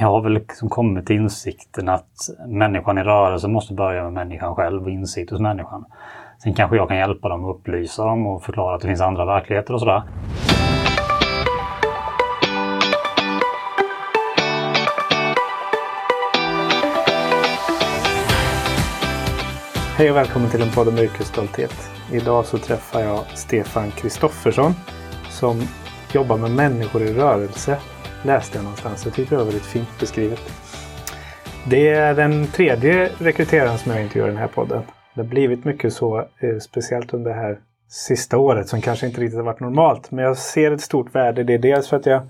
jag har väl liksom kommit till insikten att människan i rörelse måste börja med människan själv och insikt hos människan. Sen kanske jag kan hjälpa dem och upplysa dem och förklara att det finns andra verkligheter och sådär. Hej och välkommen till en podd om yrkesstolthet. Idag så träffar jag Stefan Kristoffersson som jobbar med människor i rörelse. Läste jag någonstans. Jag tyckte det var väldigt fint beskrivet. Det är den tredje rekryteraren som jag intervjuar i den här podden. Det har blivit mycket så, eh, speciellt under det här sista året som kanske inte riktigt har varit normalt. Men jag ser ett stort värde i det. Dels för att jag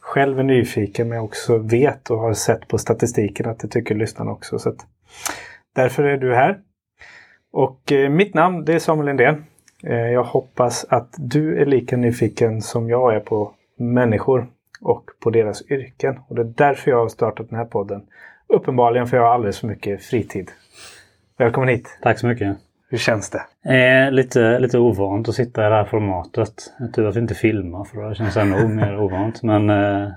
själv är nyfiken men jag också vet och har sett på statistiken att det tycker lyssnarna också. Så att därför är du här. Och eh, mitt namn det är Samuel Lindén. Eh, jag hoppas att du är lika nyfiken som jag är på människor och på deras yrken. Och det är därför jag har startat den här podden. Uppenbarligen för jag har alldeles för mycket fritid. Välkommen hit! Tack så mycket! Hur känns det? Eh, lite, lite ovant att sitta i det här formatet. Tur att vi inte filmar för det känns ännu mer ovant. Men, eh...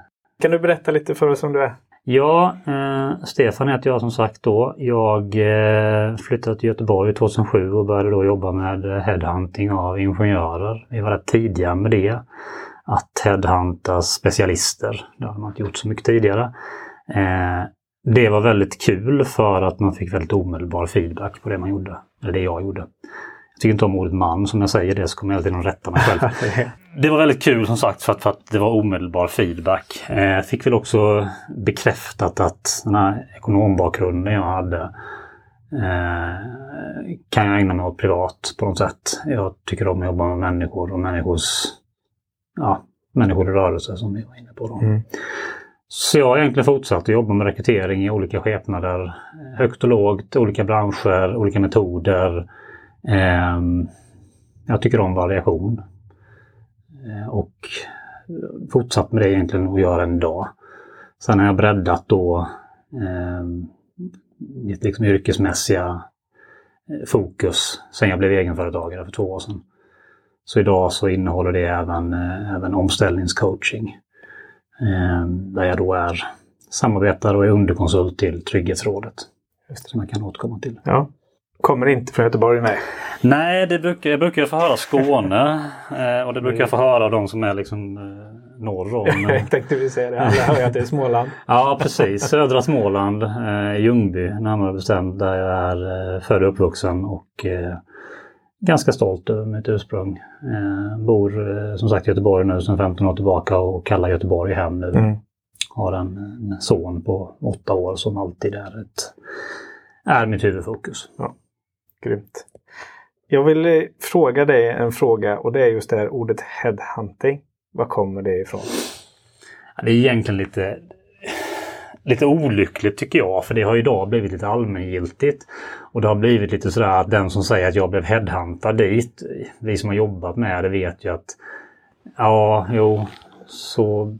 Kan du berätta lite för oss om du är? Ja, eh, Stefan heter jag som sagt då. Jag eh, flyttade till Göteborg 2007 och började då jobba med headhunting av ingenjörer. Vi var rätt tidiga med det. Att headhunta specialister. Det har man inte gjort så mycket tidigare. Eh, det var väldigt kul för att man fick väldigt omedelbar feedback på det man gjorde. Eller det jag gjorde. Jag tycker inte om ordet man, som jag säger det så kommer jag alltid att rätta mig själv. det var väldigt kul som sagt för att, för att det var omedelbar feedback. Eh, fick väl också bekräftat att den här ekonombakgrunden jag hade eh, kan jag ägna mig åt privat på något sätt. Jag tycker om att jobba med människor och människors, ja, människor i rörelse som vi var inne på. Då. Mm. Så jag har egentligen fortsatt att jobba med rekrytering i olika skepnader. Högt och lågt, olika branscher, olika metoder. Eh, jag tycker om variation. Eh, och fortsatt med det egentligen och gör än idag. Sen har jag breddat då eh, mitt liksom yrkesmässiga eh, fokus sen jag blev egenföretagare för två år sedan. Så idag så innehåller det även, eh, även omställningscoaching. Eh, där jag då är samarbetare och är underkonsult till Trygghetsrådet. Som jag kan återkomma till. Ja. Kommer inte från Göteborg, nej. Nej, det brukar, jag brukar få höra Skåne eh, och det brukar jag få höra av de som är liksom eh, norr om. jag tänkte vi säga det, alla hör att det är Småland. ja, precis. Södra Småland, Ljungby närmare bestämt, där jag är född och uppvuxen och ganska stolt över mitt ursprung. Eh, bor eh, som sagt i Göteborg nu sedan 15 år tillbaka och kallar Göteborg hem nu. Mm. Har en, en son på åtta år som alltid är, ett, är mitt huvudfokus. Ja. Grymt. Jag vill eh, fråga dig en fråga och det är just det här ordet headhunting. Var kommer det ifrån? Det är egentligen lite, lite olyckligt tycker jag, för det har idag blivit lite allmängiltigt. Och det har blivit lite sådär att den som säger att jag blev headhuntad dit, vi som har jobbat med det vet ju att ja, jo, så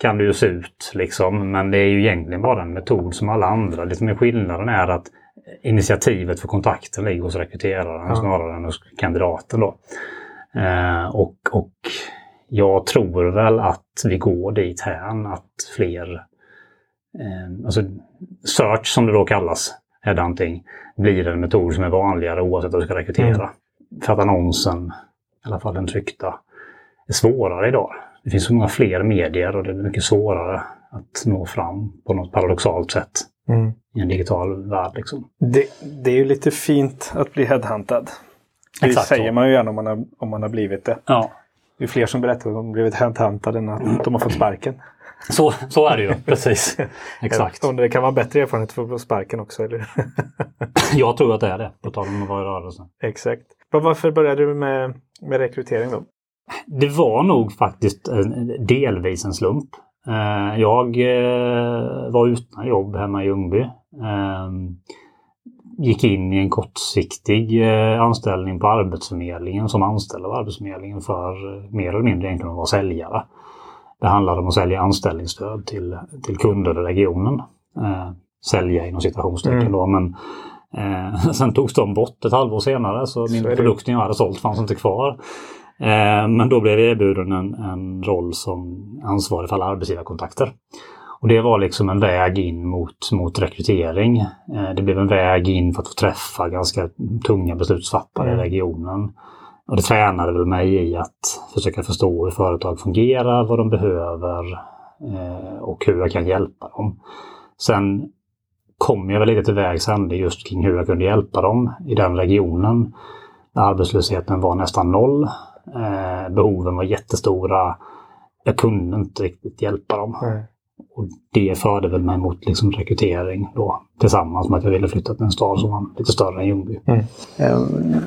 kan det ju se ut liksom. Men det är ju egentligen bara en metod som alla andra. Det som är skillnaden är att initiativet för kontakten ligger hos rekryteraren ja. snarare än hos kandidaten. Då. Eh, och, och jag tror väl att vi går dit här att fler, eh, alltså search som det då kallas, headhunting, blir en metod som är vanligare oavsett vad du ska rekrytera. Mm. För att annonsen, i alla fall den tryckta, är svårare idag. Det finns så många fler medier och det är mycket svårare att nå fram på något paradoxalt sätt mm. i en digital värld. Liksom. Det, det, är ju lite fint att bli headhuntad. Det Exakt säger så. man ju gärna om man, har, om man har blivit det. Ja. Det är fler som berättar att de blivit headhuntade än att de har fått sparken. Så, så är det ju, precis. Exakt. Om det kan vara bättre erfarenhet för sparken också, eller? jag tror att det är det, på tal om att vara i rörelse. Exakt. Varför började du med, med rekrytering då? Det var nog faktiskt delvis en slump. Eh, jag eh, var utan jobb hemma i Ljungby. Ehm, gick in i en kortsiktig eh, anställning på Arbetsförmedlingen som anställd av Arbetsförmedlingen för mer eller mindre egentligen att vara säljare. Det handlade om att sälja anställningsstöd till, till kunder i regionen. sälja inom citationstecken mm. då, men eh, sen togs de bort ett halvår senare så min så produkt jag hade sålt fanns inte kvar. Eh, men då blev jag erbjuden en, en roll som ansvarig för alla arbetsgivarkontakter. Och det var liksom en väg in mot, mot rekrytering. Eh, det blev en väg in för att få träffa ganska tunga beslutsfattare mm. i regionen. Och det tränade väl mig i att försöka förstå hur företag fungerar, vad de behöver eh, och hur jag kan hjälpa dem. Sen kom jag väl lite till vägs ände just kring hur jag kunde hjälpa dem i den regionen. Arbetslösheten var nästan noll. Eh, behoven var jättestora. Jag kunde inte riktigt hjälpa dem. Mm. Och det förde väl mig mot liksom rekrytering då. Tillsammans med att jag ville flytta till en stad som var lite större än Ljungby. Mm.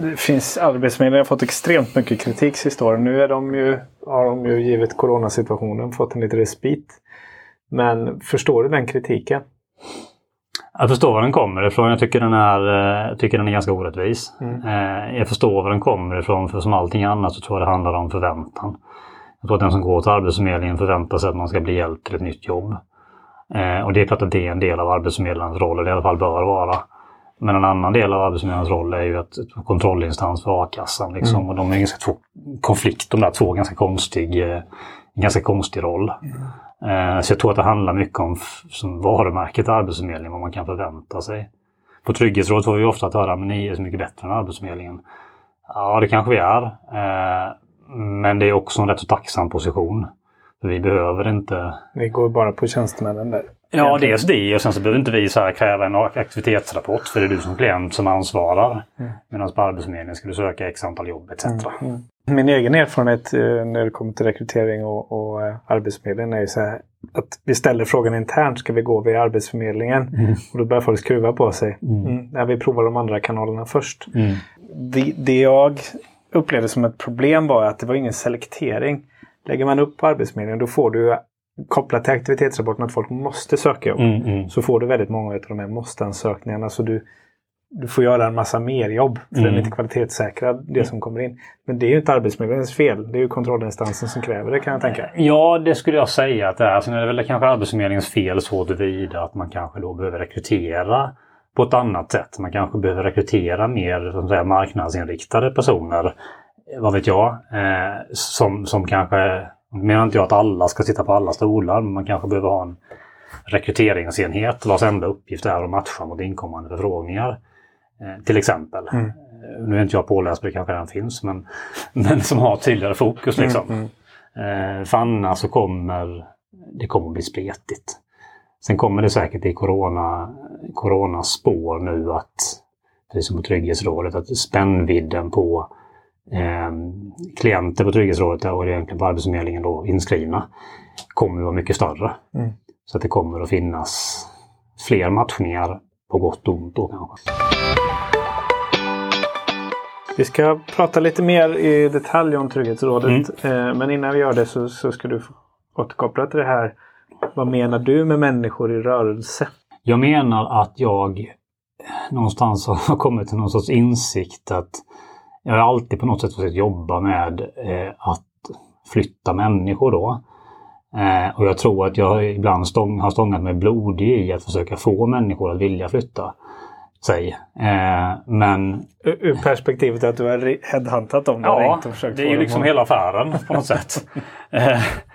Det finns Arbetsförmedlingen har fått extremt mycket kritik sista åren. Nu är de ju, har de ju givet coronasituationen fått en liten respit. Men förstår du den kritiken? Jag förstår var den kommer ifrån. Jag tycker den är, jag tycker den är ganska orättvis. Mm. Eh, jag förstår var den kommer ifrån för som allting annat så tror jag det handlar om förväntan. Jag tror att den som går till Arbetsförmedlingen förväntar sig att man ska bli hjälpt till ett nytt jobb. Eh, och det är klart att det är en del av Arbetsförmedlarens roll, eller i alla fall bör vara. Men en annan del av Arbetsförmedlarens roll är ju att kontrollinstans för a-kassan. Liksom, mm. Och de är ganska två, konflikt, de där två, ganska konstig, eh, ganska konstig roll. Mm. Eh, så jag tror att det handlar mycket om som varumärket Arbetsförmedlingen, vad man kan förvänta sig. På Trygghetsrådet får vi ofta höra att ni är så mycket bättre än Arbetsförmedlingen. Ja, det kanske vi är. Eh, men det är också en rätt så tacksam position. Vi behöver inte... Vi går bara på tjänstemännen där. Ja, dels det och sen så behöver inte vi så kräva en aktivitetsrapport för det är du som klient som ansvarar. Mm. Medan på Arbetsförmedlingen ska du söka x antal jobb etc. Mm. Mm. Min egen erfarenhet eh, när det kommer till rekrytering och, och uh, Arbetsförmedlingen är ju så här att vi ställer frågan internt, ska vi gå via Arbetsförmedlingen? Mm. Och då börjar folk skruva på sig. Mm. Mm. Vi provar de andra kanalerna först. Mm. Det, det jag upplevde som ett problem var att det var ingen selektering. Lägger man upp på Arbetsförmedlingen då får du kopplat till aktivitetsrapporten att folk måste söka jobb. Mm, mm. Så får du väldigt många av de här måste-ansökningarna. Så du, du får göra en massa mer jobb för mm. den är inte kvalitetssäkrad, det som kommer in. Men det är ju inte Arbetsförmedlingens fel. Det är ju kontrollinstansen som kräver det kan jag tänka. Ja, det skulle jag säga att det är. Sen är det väl kanske Arbetsförmedlingens fel så tillvida att man kanske då behöver rekrytera på ett annat sätt. Man kanske behöver rekrytera mer så säga, marknadsinriktade personer, vad vet jag, eh, som, som kanske, nu menar inte jag att alla ska sitta på alla stolar, men man kanske behöver ha en rekryteringsenhet vars enda uppgift är att matcha mot inkommande förfrågningar. Eh, till exempel. Mm. Eh, nu är inte jag påläst, det kanske redan finns, men, men som har tydligare fokus. Liksom. Mm, mm. Eh, för annars så kommer det kommer bli spretigt. Sen kommer det säkert i corona, coronaspår nu att, precis som på Trygghetsrådet, att spännvidden på eh, klienter på Trygghetsrådet och egentligen på Arbetsförmedlingen då inskrivna kommer att vara mycket större. Mm. Så att det kommer att finnas fler matchningar på gott och ont då kanske. Vi ska prata lite mer i detalj om Trygghetsrådet. Mm. Eh, men innan vi gör det så, så ska du återkoppla till det här vad menar du med människor i rörelse? Jag menar att jag någonstans har kommit till någon sorts insikt att jag har alltid på något sätt försökt jobba med eh, att flytta människor då. Eh, och jag tror att jag ibland stång, har stångat mig blodig i att försöka få människor att vilja flytta sig. Eh, men... Ur perspektivet att du har headhuntat dem? Ja, det är ju liksom hela affären på något sätt.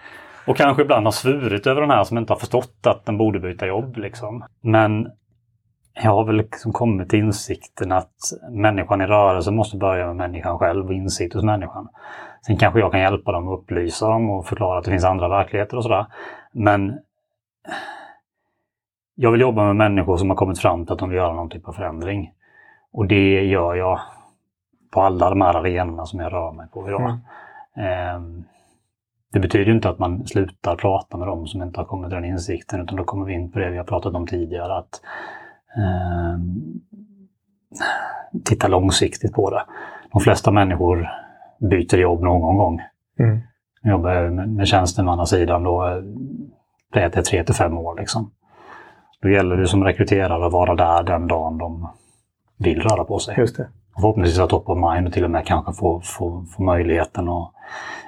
Och kanske ibland har svurit över den här som inte har förstått att den borde byta jobb. Liksom. Men jag har väl liksom kommit till insikten att människan i rörelse måste börja med människan själv och insikt hos människan. Sen kanske jag kan hjälpa dem och upplysa dem och förklara att det finns andra verkligheter och sådär. Men jag vill jobba med människor som har kommit fram till att de vill göra någon typ av förändring. Och det gör jag på alla de här arenorna som jag rör mig på idag. Mm. Um, det betyder inte att man slutar prata med dem som inte har kommit till den insikten utan då kommer vi in på det vi har pratat om tidigare. att eh, Titta långsiktigt på det. De flesta människor byter jobb någon gång. Mm. Jag jobbar med, tjänstemannasidan då, det är tre till fem år. Liksom. Då gäller det som rekryterare att vara där den dagen de vill röra på sig. Just det. Och förhoppningsvis ha top of mind och till och med kanske få, få, få möjligheten att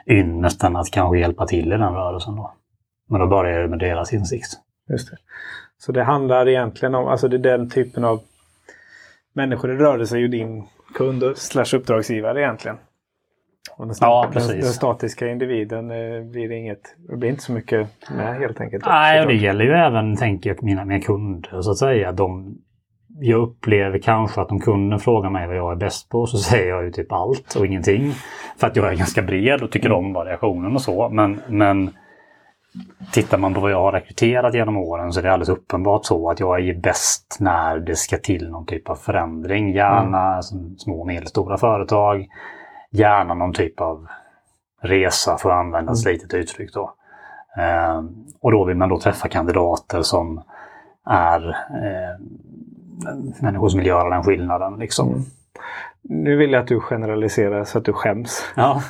ynnesten att kanske hjälpa till i den rörelsen. Då. Men då börjar det med deras insikt. Just det. Så det handlar egentligen om, alltså det är den typen av människor i rörelse är ju din kund slash uppdragsgivare egentligen. Och den, Ja, den, precis. den statiska individen eh, blir inget, det blir inte så mycket med helt enkelt. Nej, och det gäller ju även, tänker jag, mina, mina kunder så att säga. De, jag upplever kanske att om kunden frågar mig vad jag är bäst på så säger jag ju typ allt och ingenting. För att jag är ganska bred och tycker om variationen och så. Men, men tittar man på vad jag har rekryterat genom åren så är det alldeles uppenbart så att jag är bäst när det ska till någon typ av förändring. Gärna som små och medelstora företag. Gärna någon typ av resa för att använda ett slitet uttryck. Då. Eh, och då vill man då träffa kandidater som är eh, människor som vill göra den skillnaden. Liksom. Mm. Nu vill jag att du generaliserar så att du skäms. Ja,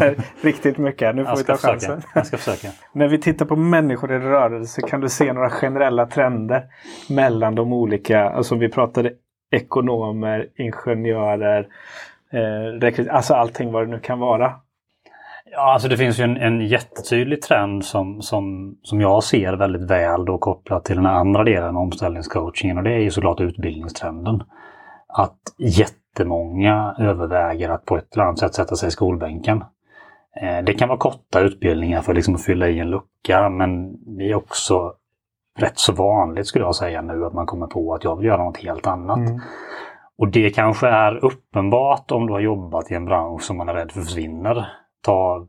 Riktigt mycket. Nu får jag vi ta försöka. chansen. jag ska försöka. När vi tittar på människor i rörelse kan du se några generella trender mellan de olika, alltså vi pratade ekonomer, ingenjörer, eh, alltså allting vad det nu kan vara. Ja, alltså det finns ju en, en jättetydlig trend som, som, som jag ser väldigt väl då kopplat till den andra delen omställningscoachingen och det är ju såklart utbildningstrenden. Att jättemånga överväger att på ett eller annat sätt sätta sig i skolbänken. Eh, det kan vara korta utbildningar för liksom att fylla i en lucka men det är också rätt så vanligt skulle jag säga nu att man kommer på att jag vill göra något helt annat. Mm. Och det kanske är uppenbart om du har jobbat i en bransch som man är rädd för försvinner. Ta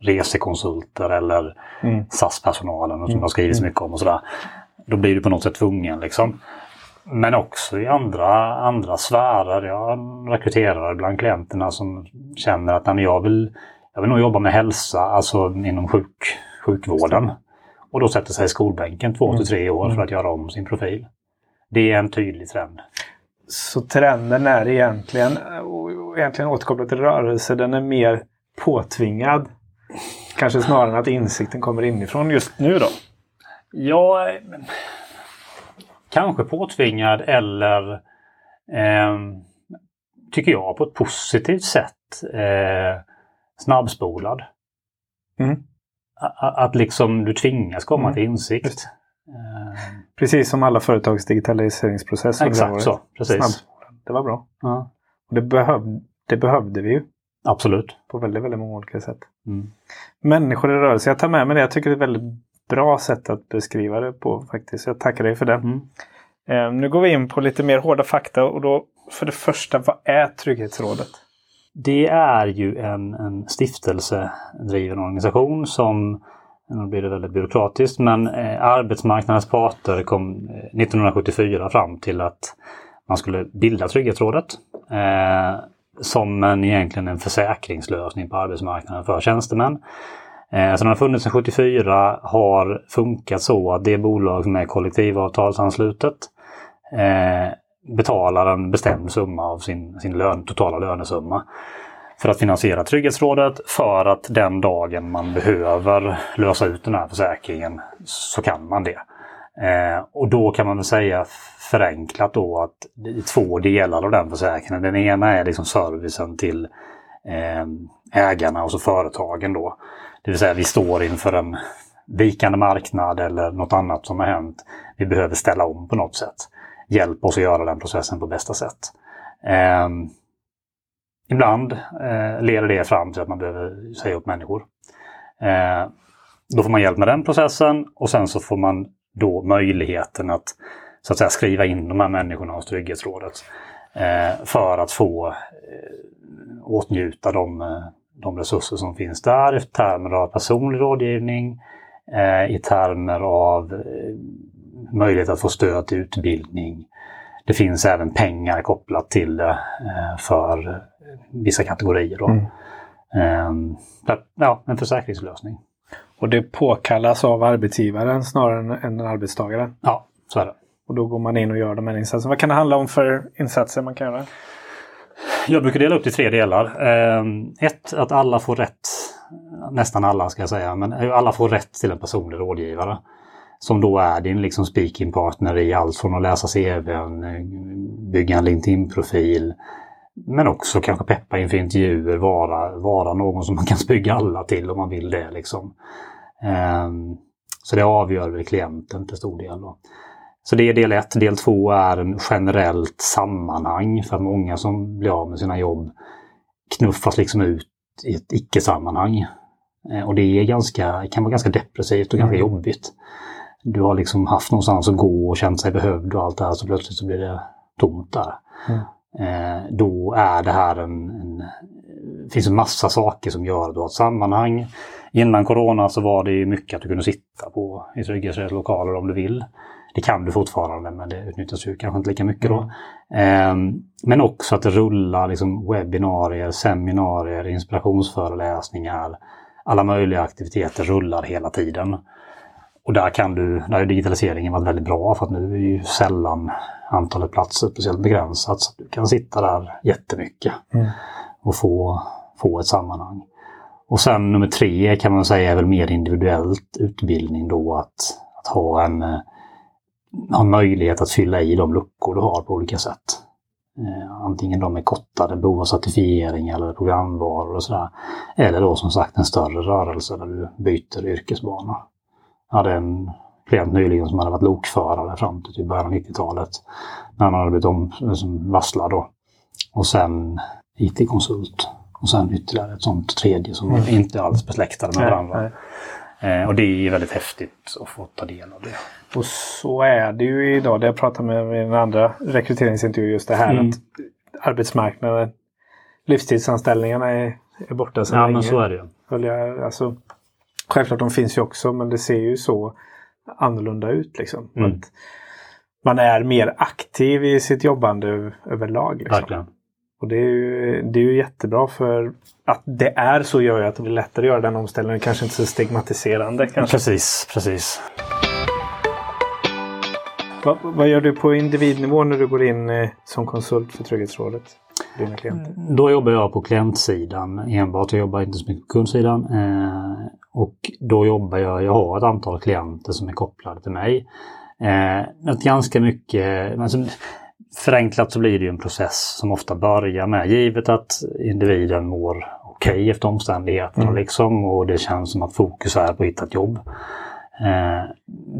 resekonsulter eller Mm. SAS-personalen som Mm. har skrivits mycket om och sådär. Då blir du på något sätt tvungen liksom. Men också i andra, andra sfärer. Jag rekryterar bland klienterna som känner att "Nej, men jag, vill, jag vill nog jobba med hälsa, alltså inom sjuk, sjukvården. Och då sätter sig i skolbänken två till tre år för att göra om sin profil. Det är en tydlig trend. Så trenden är egentligen, och egentligen återkopplat till rörelse, den är mer påtvingad. Kanske snarare än att insikten kommer inifrån just nu då. Ja, kanske påtvingad eller eh, tycker jag på ett positivt sätt eh, snabbspolad. Mm. Att liksom du tvingas komma Mm. till insikt. Eh, Precis som alla företags digitaliseringsprocess. under exakt så, precis. Det var bra. Ja, det, behöv, det behövde vi ju absolut. på väldigt, väldigt många olika sätt. Mm. Människor i rörelse. Jag tar med mig det. Jag tycker det är ett väldigt bra sätt att beskriva det på faktiskt. Jag tackar dig för det. Mm. Eh, nu går vi in på lite mer hårda fakta och då för det första, vad är Trygghetsrådet? Det är ju en, en stiftelsedriven organisation som, nu blir det väldigt byråkratiskt, men eh, arbetsmarknadens parter kom eh, 1974 fram till att man skulle bilda Trygghetsrådet. Eh, som en, egentligen en försäkringslösning på arbetsmarknaden för tjänstemän. Eh, så den har funnits sedan 74, har funkat så att det bolag som är kollektivavtalsanslutet eh, betalar en bestämd summa av sin, sin lön, totala lönesumma för att finansiera Trygghetsrådet för att den dagen man behöver lösa ut den här försäkringen så kan man det. Eh, och då kan man väl säga förenklat då att det är två delar av den försäkringen. Den ena är liksom servicen till eh, ägarna och så företagen då. Det vill säga vi står inför en vikande marknad eller något annat som har hänt. Vi behöver ställa om på något sätt. Hjälp oss att göra den processen på bästa sätt. Eh, ibland eh, leder det fram till att man behöver säga upp människor. Eh, då får man hjälp med den processen och sen så får man då möjligheten att så att säga skriva in de här människorna hos Trygghetsrådet. Eh, för att få eh, åtnjuta de, eh, de resurser som finns där i termer av personlig rådgivning, eh, i termer av eh, möjlighet att få stöd till utbildning. Det finns även pengar kopplat till det eh, för vissa kategorier. Då. Mm. Ja, en försäkringslösning. Och det påkallas av arbetsgivaren snarare än, än arbetstagaren. Ja, så är det. Och då går man in och gör de här insatserna. Vad kan det handla om för insatser man kan göra? Jag brukar dela upp det i tre delar. Eh, ett, att alla får rätt, nästan alla ska jag säga, men alla får rätt till en personlig rådgivare. Som då är din liksom speaking partner i allt från att läsa CVn, eh, bygga en LinkedIn-profil, men också kanske peppa inför intervjuer, vara, vara någon som man kan bygga alla till om man vill det. Liksom. Eh, så det avgör väl klienten till stor del. Då. Så det är del ett. Del två är en generellt sammanhang för många som blir av med sina jobb knuffas liksom ut i ett icke-sammanhang. Eh, och det är ganska, kan vara ganska depressivt och ganska Mm. jobbigt. Du har liksom haft någonstans att gå och känt sig behövd och allt det här så plötsligt så blir det tomt där. Mm. Eh, då är det här en, en... Det finns en massa saker som gör att du har ett sammanhang. Innan corona så var det mycket att du kunde sitta på i trygghetslokaler om du vill. Det kan du fortfarande men det utnyttjas ju kanske inte lika mycket då. Eh, men också att det rullar liksom webbinarier, seminarier, inspirationsföreläsningar. Alla möjliga aktiviteter rullar hela tiden. Och där kan du, där har digitaliseringen varit väldigt bra för att nu är ju sällan antalet platser speciellt begränsat. Så du kan sitta där jättemycket Mm. och få, få ett sammanhang. Och sen nummer tre kan man säga är väl mer individuellt utbildning då att, att ha en, eh, ha möjlighet att fylla i de luckor du har på olika sätt. Eh, antingen de är kortade, behov av certifiering eller programvaror och sådär. Eller då som sagt en större rörelse där du byter yrkesbana. Hade en klient nyligen som hade varit lokförare fram till typ början av 90-talet. När han hade blivit om, liksom varslad då. Och sen IT-konsult. Och sen ytterligare ett sånt tredje som Mm. inte alls besläktade med Nej, varandra. nej. Eh, och det är väldigt häftigt att få ta del av det. Och så är det ju idag. Det jag pratade med i den andra rekryteringsintervjun just det här Mm. att arbetsmarknaden, livstidsanställningarna är, är borta sedan Ja, länge. men så är det ju. Alltså, självklart de finns ju också men det ser ju så annorlunda ut. Liksom. Mm. Att man är mer aktiv i sitt jobbande överlag. Liksom. Och det är, ju, det är ju jättebra för att det är så gör ju att det blir lättare att göra den omställningen. Kanske inte så stigmatiserande. Kanske. Precis, precis. Vad, vad gör du på individnivå när du går in eh, som konsult för Trygghetsrådet? Dina klienter? Då jobbar jag på klientsidan enbart. Jag jobbar inte så mycket på kundsidan. Eh, och då jobbar jag, jag har ett antal klienter som är kopplade till mig. Eh, ganska mycket, alltså, förenklat så blir det ju en process som ofta börjar med, givet att individen mår okej efter omständigheterna Mm. liksom och det känns som att fokus är på att hitta ett jobb. Eh,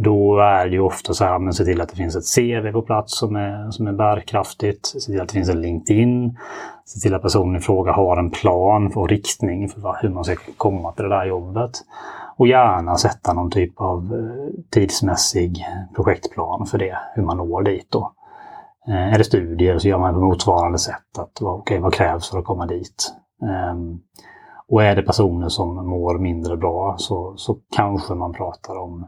då är det ju ofta så här, men se till att det finns ett CV på plats som är, som är bärkraftigt. Se till att det finns en LinkedIn. Se till att personen i fråga har en plan och riktning för hur man ska komma till det där jobbet. Och gärna sätta någon typ av eh, tidsmässig projektplan för det, hur man når dit då. Eh, är det studier så gör man på motsvarande sätt. att okay, vad krävs för att komma dit? Ehm, och är det personer som mår mindre bra så, så kanske man pratar om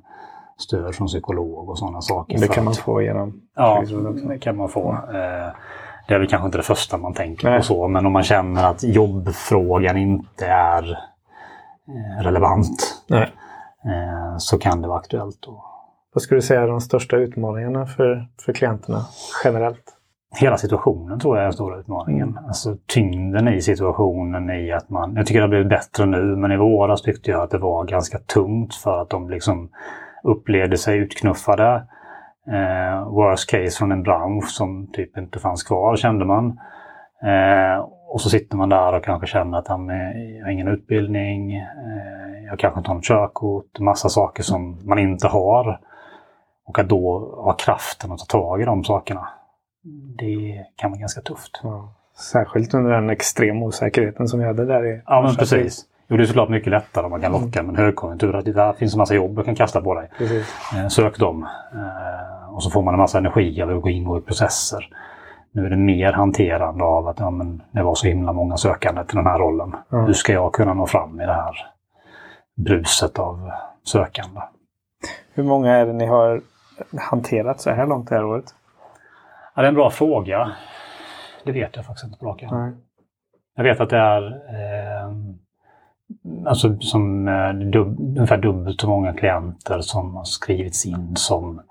stöd från psykolog och sådana saker. Det kan man få genom Ja, det kan man få. Eh, Det är väl kanske inte det första man tänker Nej. på så, men om man känner att jobbfrågan inte är eh, relevant Nej. eh, så kan det vara aktuellt. Då. Vad skulle du säga är de största utmaningarna för, för klienterna generellt? Hela situationen tror jag är den stora utmaningen. Mm. Alltså tyngden i situationen i att man... Jag tycker det har blivit bättre nu, men i våras tyckte jag att det var ganska tungt för att de liksom upplevde sig utknuffade. Eh, worst case från en bransch som typ inte fanns kvar kände man. Eh, och så sitter man där och kanske känner att han jag har ingen utbildning, eh, jag kanske inte har något körkort, massa saker som man inte har. Och att då ha kraften att ta tag i de sakerna, det kan vara ganska tufft. Ja. Särskilt under den extrema osäkerheten som vi hade där i Ja, men precis. Jo, det är såklart mycket lättare om man kan locka med en högkonjunktur. Att där finns en massa jobb du kan kasta på dig. Precis. Eh, sök dem. Eh, och så får man en massa energi av att gå in i processer. Nu är det mer hanterande av att ja, men det var så himla många sökande till den här rollen. Ja. Hur ska jag kunna nå fram i det här bruset av sökande? Hur många är det ni har hanterat så här långt det här året? Ja, det är en bra fråga. Det vet jag faktiskt inte på rak. Jag vet att det är eh, alltså som eh, dub, ungefär dubbelt så många klienter som har skrivits in som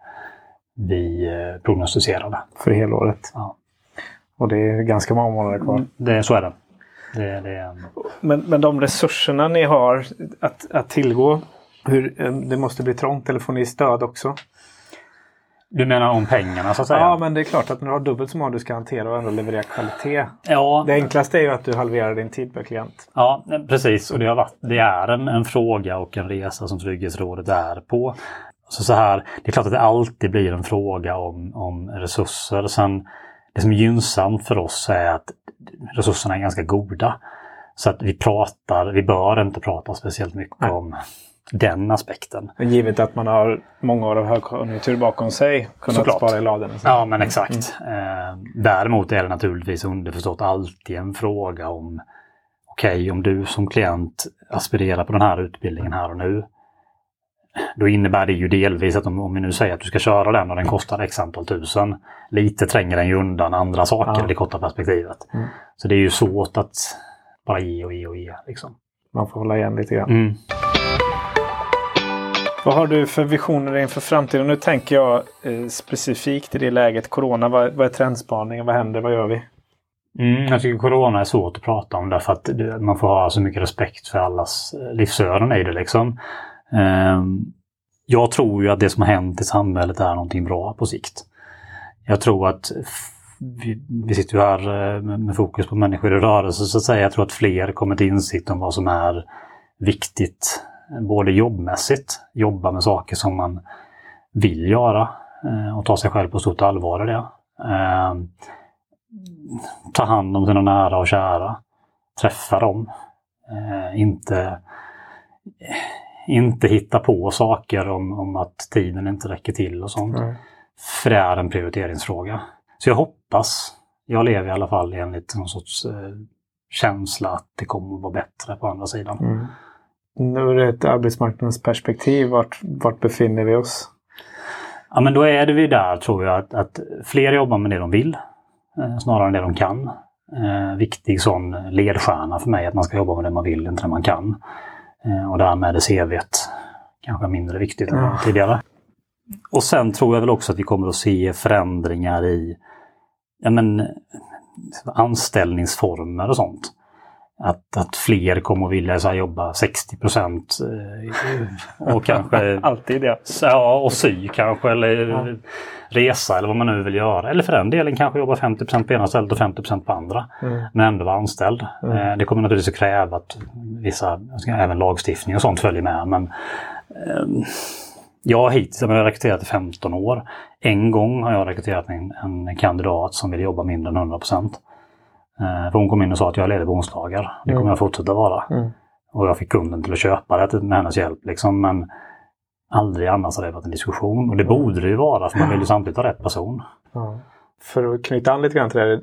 vi eh, prognostiserade. För helåret. Ja. Och det är ganska många månader kvar. Det, så är det. det, det är, Men, men de resurserna ni har att, att tillgå, hur, eh, det måste bli trångt eller får ni stöd också? Du menar om pengarna så att säga? Ja, men det är klart att när du har dubbelt så många du ska hantera och ändå leverera kvalitet. ja, Det enklaste är ju att du halverar din tid per klient. Ja, precis. Och det, har varit, det är en, en fråga och en resa som Trygghetsrådet är på. Så, så här, det är klart att det alltid blir en fråga om, om resurser. Sen, det som är gynnsamt för oss är att resurserna är ganska goda. Så att vi pratar, vi bör inte prata speciellt mycket Nej. om den aspekten. Givet att man har många år av högkonjunktur bakom sig, kunnat Såklart. spara i ladorna. Ja, men exakt. Eh, däremot är det naturligtvis underförstått alltid en fråga om okej, om du som klient aspirerar på den här utbildningen här och nu. Då innebär det ju delvis att om, om vi nu säger att du ska köra den och den kostar x antal tusen. Lite tränger den ju undan andra saker Ja. i det korta perspektivet. Mm. Så det är ju svårt att bara ge och ge och ge. Liksom. Man får hålla igen lite grann. Mm. Vad har du för visioner inför framtiden? Nu tänker jag eh, specifikt i det läget. Corona, vad, vad är trendspaningen? Vad händer? Vad gör vi? Mm, jag tycker corona är svårt att prata om därför att det- man får ha så mycket respekt för allas eh, livsöden i det. Liksom. Eh, Jag tror ju att det som har hänt i samhället är någonting bra på sikt. Jag tror att vi, vi sitter ju här eh, med med fokus på människor i rörelse så att säga. Jag tror att fler kommer till insikt om vad som är viktigt eh, Både jobbmässigt, jobba med saker som man vill göra eh, och ta sig själv på stort allvar i det. Ehm, ta hand om sina nära och kära. Träffa dem. Eh, inte, inte hitta på saker om, om att tiden inte räcker till och sånt. Mm. För det är en prioriteringsfråga. Så jag hoppas, jag lever i alla fall enligt någon sorts eh, känsla att det kommer att vara bättre på andra sidan. Mm. Nu det ett arbetsmarknadsperspektiv. Vart, vart befinner vi oss? Ja men då är det vi där tror jag att, att fler jobbar med det de vill eh, snarare än det de kan. Eh, viktig sån ledstjärna för mig att man ska jobba med det man vill, inte det man kan. Eh, och därmed är CVt kanske mindre viktigt än Ja. tidigare. Och sen tror jag väl också att vi kommer att se förändringar i ja, men, anställningsformer och sånt. Att, att fler kommer att vilja så jobba 60 procent eh, och kanske Alltid ja. Ja, och sy kanske eller Ja. resa eller vad man nu vill göra. Eller för den delen kanske jobba 50% på ena stället och 50% på andra. Mm. Men ändå vara anställd. Mm. Eh, Det kommer naturligtvis att kräva att vissa, även lagstiftning och sånt följer med. Men ehm, jag har hittills jag har rekryterat i 15 år. En gång har jag rekryterat en, en kandidat som vill jobba mindre än 100 procent. För hon kom in och sa att jag är ledig på onsdagar. Det kommer Mm. jag fortsätta vara. Mm. Och jag fick kunden till att köpa det med hennes hjälp. Liksom. Men aldrig annars har det varit en diskussion. Och det borde det ju vara för man vill ju samtidigt ha rätt person. För att knyta an lite grann till det här.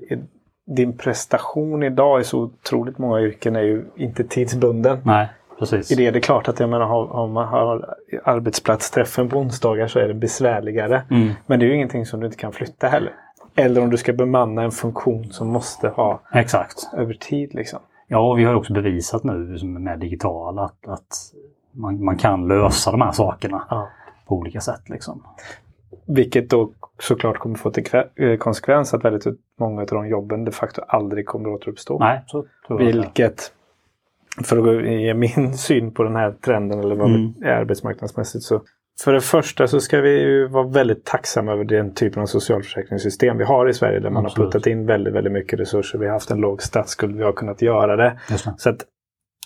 Din prestation idag i så otroligt många yrken är ju inte tidsbunden. Nej, precis. I det är det klart att jag menar, om man har arbetsplatsträffen på onsdagar så är det besvärligare. Mm. Men det är ju ingenting som du inte kan flytta heller. Eller om du ska bemanna en funktion som måste ha Exakt. över tid. Liksom. Ja, och vi har också bevisat nu med digitala att, att man, man kan lösa de här sakerna Ja. på olika sätt. Liksom. Vilket då såklart kommer få till eh, konsekvens att väldigt många av de jobben de facto aldrig kommer att återuppstå. Nej. Vilket, för att ge min syn på den här trenden eller vad Mm. det är arbetsmarknadsmässigt. Så för det första så ska vi ju vara väldigt tacksamma över den typen av socialförsäkringssystem vi har i Sverige där man Absolut. har puttat in väldigt, väldigt mycket resurser. Vi har haft en låg statsskuld, vi har kunnat göra det. Det. Så att,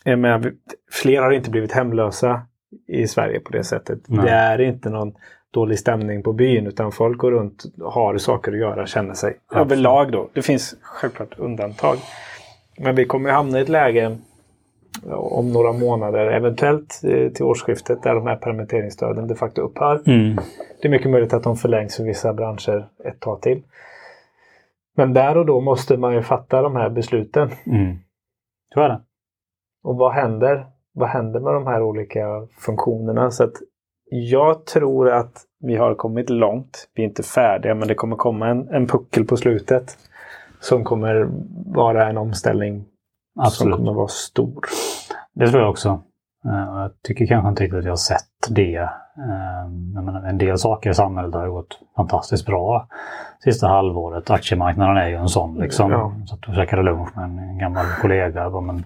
jag menar, fler har inte blivit hemlösa i Sverige på det sättet. Nej. Det är inte någon dålig stämning på byn utan folk går runt, har saker att göra, känner sig Absolut. överlag då. Det finns självklart undantag. Men vi kommer hamna i ett läge om några månader, eventuellt eh, till årsskiftet, där de här permitteringsstöden de facto upphör. Mm. Det är mycket möjligt att de förlängs för vissa branscher ett tag till. Men där och då måste man ju fatta de här besluten. Mm. Så är det. Och vad händer? Vad händer med de här olika funktionerna? Så att jag tror att vi har kommit långt. Vi är inte färdiga men det kommer komma en, en puckel på slutet. Som kommer vara en omställning som Absolut. kommer vara stor. Det tror jag också. Eh, Jag tycker kanske inte riktigt att jag har sett det. Eh, Jag menar, en del saker i samhället har gått fantastiskt bra sista halvåret. Aktiemarknaden är ju en sån. Liksom. Ja. Så att jag käkade lunch med en gammal kollega. Men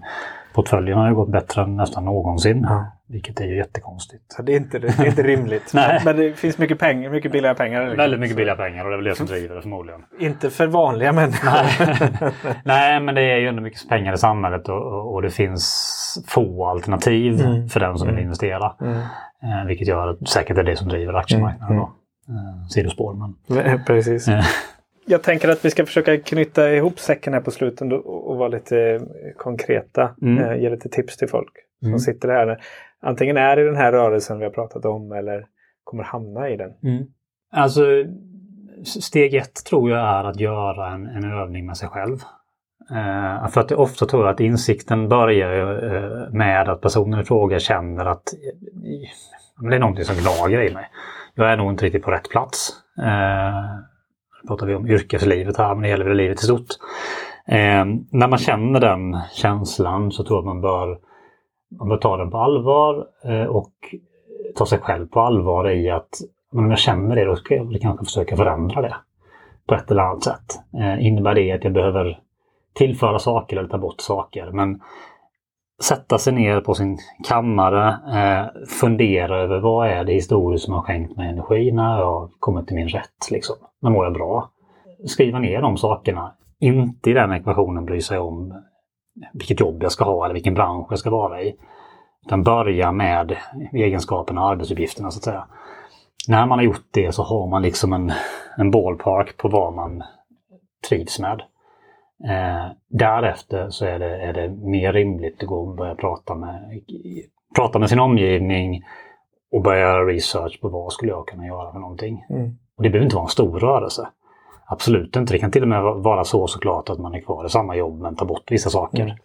portföljen har ju gått bättre än nästan någonsin. Ja. Vilket är ju jättekonstigt. Så det är inte, det är inte rimligt. Nej. Men det finns mycket pengar, mycket billiga pengar. liksom. Väldigt mycket billiga pengar och det är väl det som driver det förmodligen. Inte för vanliga människor. Nej. Nej, men det är ju ändå mycket pengar i samhället och, och det finns få alternativ Mm. för den som vill Mm. investera. Mm. Eh, vilket gör att säkert är det som driver aktiemarknaden. Mm. Då. Eh, sidospår. Men, Precis. Eh, jag tänker att vi ska försöka knyta ihop säcken här på slutet och, vara lite konkreta. Mm. Eh, ge lite tips till folk som Mm. sitter här. Antingen är i den här rörelsen vi har pratat om eller kommer hamna i den. Alltså, steg ett tror jag är att göra en, en övning med sig själv. Eh, för att det ofta tror jag att insikten börjar eh, med att personen i fråga känner att eh, det är någonting som gnager i mig. Jag är nog inte riktigt på rätt plats. Eh, pratar vi om yrkeslivet här, men det gäller väl livet i stort. Eh, när man känner den känslan så tror jag att man bör, man bör ta den på allvar eh, och ta sig själv på allvar i att men om jag känner det då ska jag väl kanske försöka förändra det på ett eller annat sätt. Eh, innebär det att jag behöver tillföra saker eller ta bort saker? Men sätta sig ner på sin kammare, eh, fundera över vad är det historiskt som har skänkt mig energi när jag har kommit till min rätt. Liksom. När mår jag bra? Skriva ner de sakerna. Inte i den ekvationen bry sig om vilket jobb jag ska ha eller vilken bransch jag ska vara i. Utan börja med egenskaperna och arbetsuppgifterna så att säga. När man har gjort det så har man liksom en, en ballpark på vad man trivs med. Eh, därefter så är det, är det mer rimligt att gå och börja prata med, prata med sin omgivning och börja göra research på vad skulle jag kunna göra för någonting. Mm. Och det behöver inte vara en stor rörelse. Absolut inte. Det kan till och med vara så såklart att man är kvar i samma jobb men tar bort vissa saker. Mm.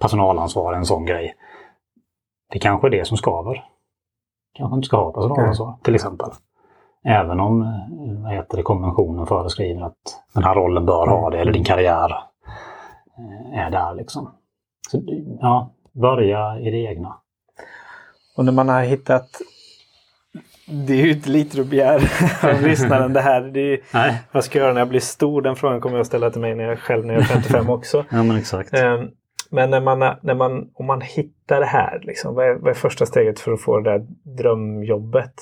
Personalansvar är en sån grej. Det kanske är det som skaver. Kanske inte ska ha personalansvar till exempel. Även om eh, vad heter det, konventionen föreskriver att den här rollen bör ha det eller din karriär eh, är där liksom. Så, ja, börja i det egna. Och när man har hittat det är ju inte lite att begära av lyssnaren det här. Det är, Nej, vad ska jag göra när jag blir stor? Den frågan kommer jag att ställa till mig när jag själv när jag är 55 också. ja men exakt. Ehm, Men när man, när man, om man hittar det här, liksom, vad, är, vad är första steget för att få det där drömjobbet?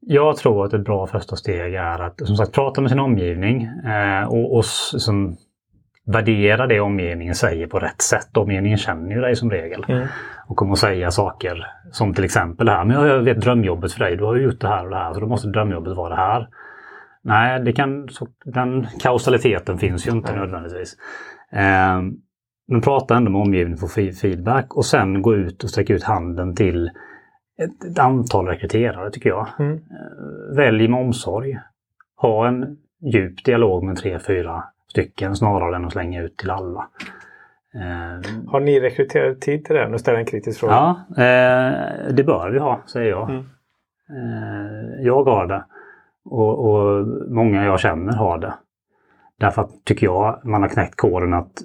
Jag tror att ett bra första steg är att som sagt prata med sin omgivning eh, och, och som, värdera det omgivningen säger på rätt sätt. Omgivningen känner ju dig som regel Mm. och kommer att säga saker som till exempel här. Men jag vet drömjobbet för dig, du har ju gjort det här och det här så då måste drömjobbet vara det här. Nej, det kan, så, den kausaliteten finns ju inte nödvändigtvis. Eh, men prata ändå med omgivningen för fe- feedback och sen gå ut och sträcka ut handen till ett, ett antal rekryterare tycker jag. Mm. Välj med omsorg. Ha en djup dialog med tre, fyra stycken snarare än att slänga ut till alla. Eh, Har ni rekryterat tid till det? Nu ställer jag en kritisk fråga. ja, eh, det bör vi ha, säger jag. Mm. Eh, jag har det. Och, och många jag känner har det. Därför att, tycker jag, man har knäckt koden att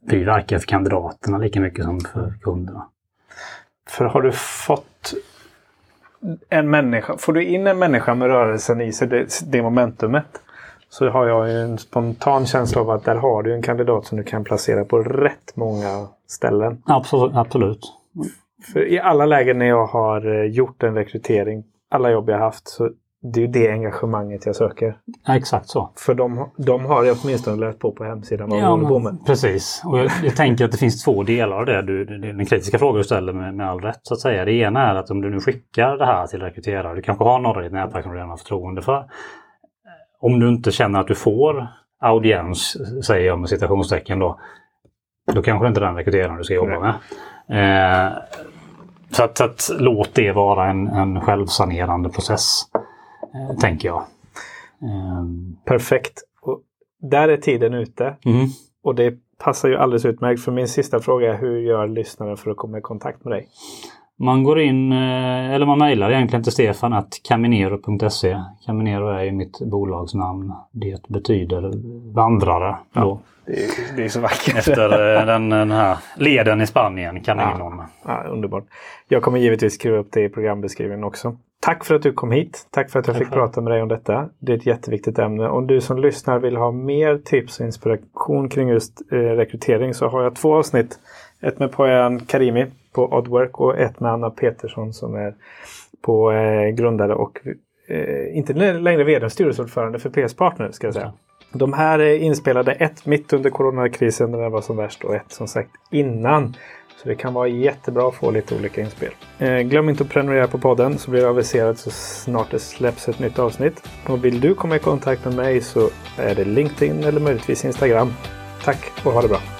vi verkar för kandidaterna lika mycket som för kunderna. För har du fått en människa, får du in en människa med rörelsen i sig, det, det momentumet, så har jag ju en spontan känsla av att där har du en kandidat som du kan placera på rätt många ställen. Absolut. absolut. För i alla lägen när jag har eh, gjort en rekrytering, alla jobb jag haft, så det är ju det engagemanget jag söker. Ja, exakt så. För de, de har jag åtminstone läst på på hemsidan vad de håller på med. Precis. Och jag, jag tänker att det finns två delar av det. Du, den kritiska frågan du ställer med, med all rätt så att säga. Det ena är att om du nu skickar det här till rekryterare, du kanske har några i ditt nätverk som du redan har förtroende för. Om du inte känner att du får audiens, säger jag med citationstecken då, då kanske inte är den rekryteraren du ska jobba med. Eh, så att, så att låt det vara en, en självsanerande process, eh, tänker jag. Eh, Perfekt. Och där är tiden ute. mm. Och det passar ju alldeles utmärkt. För min sista fråga är hur gör lyssnaren för att komma i kontakt med dig? Man går in, eh, eller man mejlar egentligen till Stefan att caminero.se. Caminero är ju mitt bolagsnamn. Det betyder vandrare. Då. Det är, det är så vackert. Efter eh, den, den här leden i Spanien, Caminon. Ja, underbart. Jag kommer givetvis skriva upp det i programbeskrivningen också. Tack för att du kom hit. Tack för att jag Tack fick prata med dig om detta. Det är ett jätteviktigt ämne. Om du som lyssnar vill ha mer tips och inspiration kring just eh, rekrytering så har jag två avsnitt. Ett med Poyan Karimi på Oddwork och ett med Anna Petersson som är på eh, grundare och eh, inte längre vd, styrelseordförande för PS Partner ska jag säga. De här är inspelade ett mitt under coronakrisen när den var som värst och ett som sagt innan Så det kan vara jättebra att få lite olika inspel. Eh, glöm inte att prenumerera på podden så blir det aviserat så snart det släpps ett nytt avsnitt. Och vill du komma i kontakt med mig så är det LinkedIn eller möjligtvis Instagram. Tack och ha det bra!